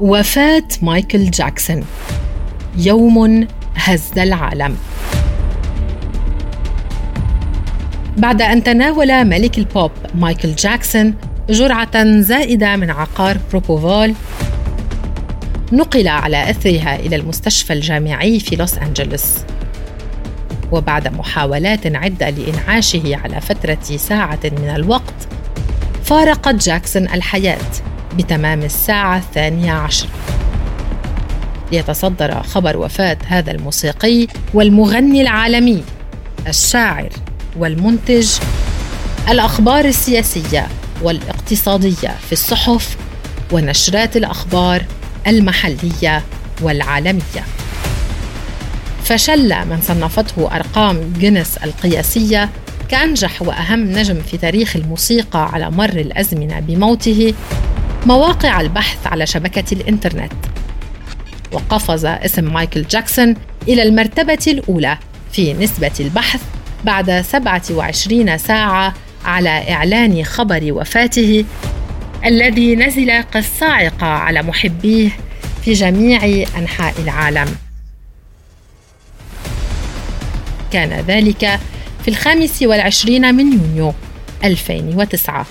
وفاة مايكل جاكسون. يوم هز العالم. بعد أن تناول ملك البوب مايكل جاكسون جرعة زائدة من عقار بروبوفول نقل على أثرها إلى المستشفى الجامعي في لوس أنجلوس. وبعد محاولات عدة لإنعاشه على فترة ساعة من الوقت فارقت جاكسون الحياة. بتمام الساعة الثانية عشر ليتصدر خبر وفاة هذا الموسيقي والمغني العالمي الشاعر والمنتج الأخبار السياسية والاقتصادية في الصحف ونشرات الأخبار المحلية والعالمية. فشل من صنفته أرقام جينيس القياسية كأنجح وأهم نجم في تاريخ الموسيقى على مر الأزمنة بموته مواقع البحث على شبكة الإنترنت. وقفز اسم مايكل جاكسون إلى المرتبة الأولى في نسبة البحث بعد 27 ساعة على إعلان خبر وفاته الذي نزل كالصاعقة على محبيه في جميع أنحاء العالم. كان ذلك في الخامس والعشرين من يونيو 2009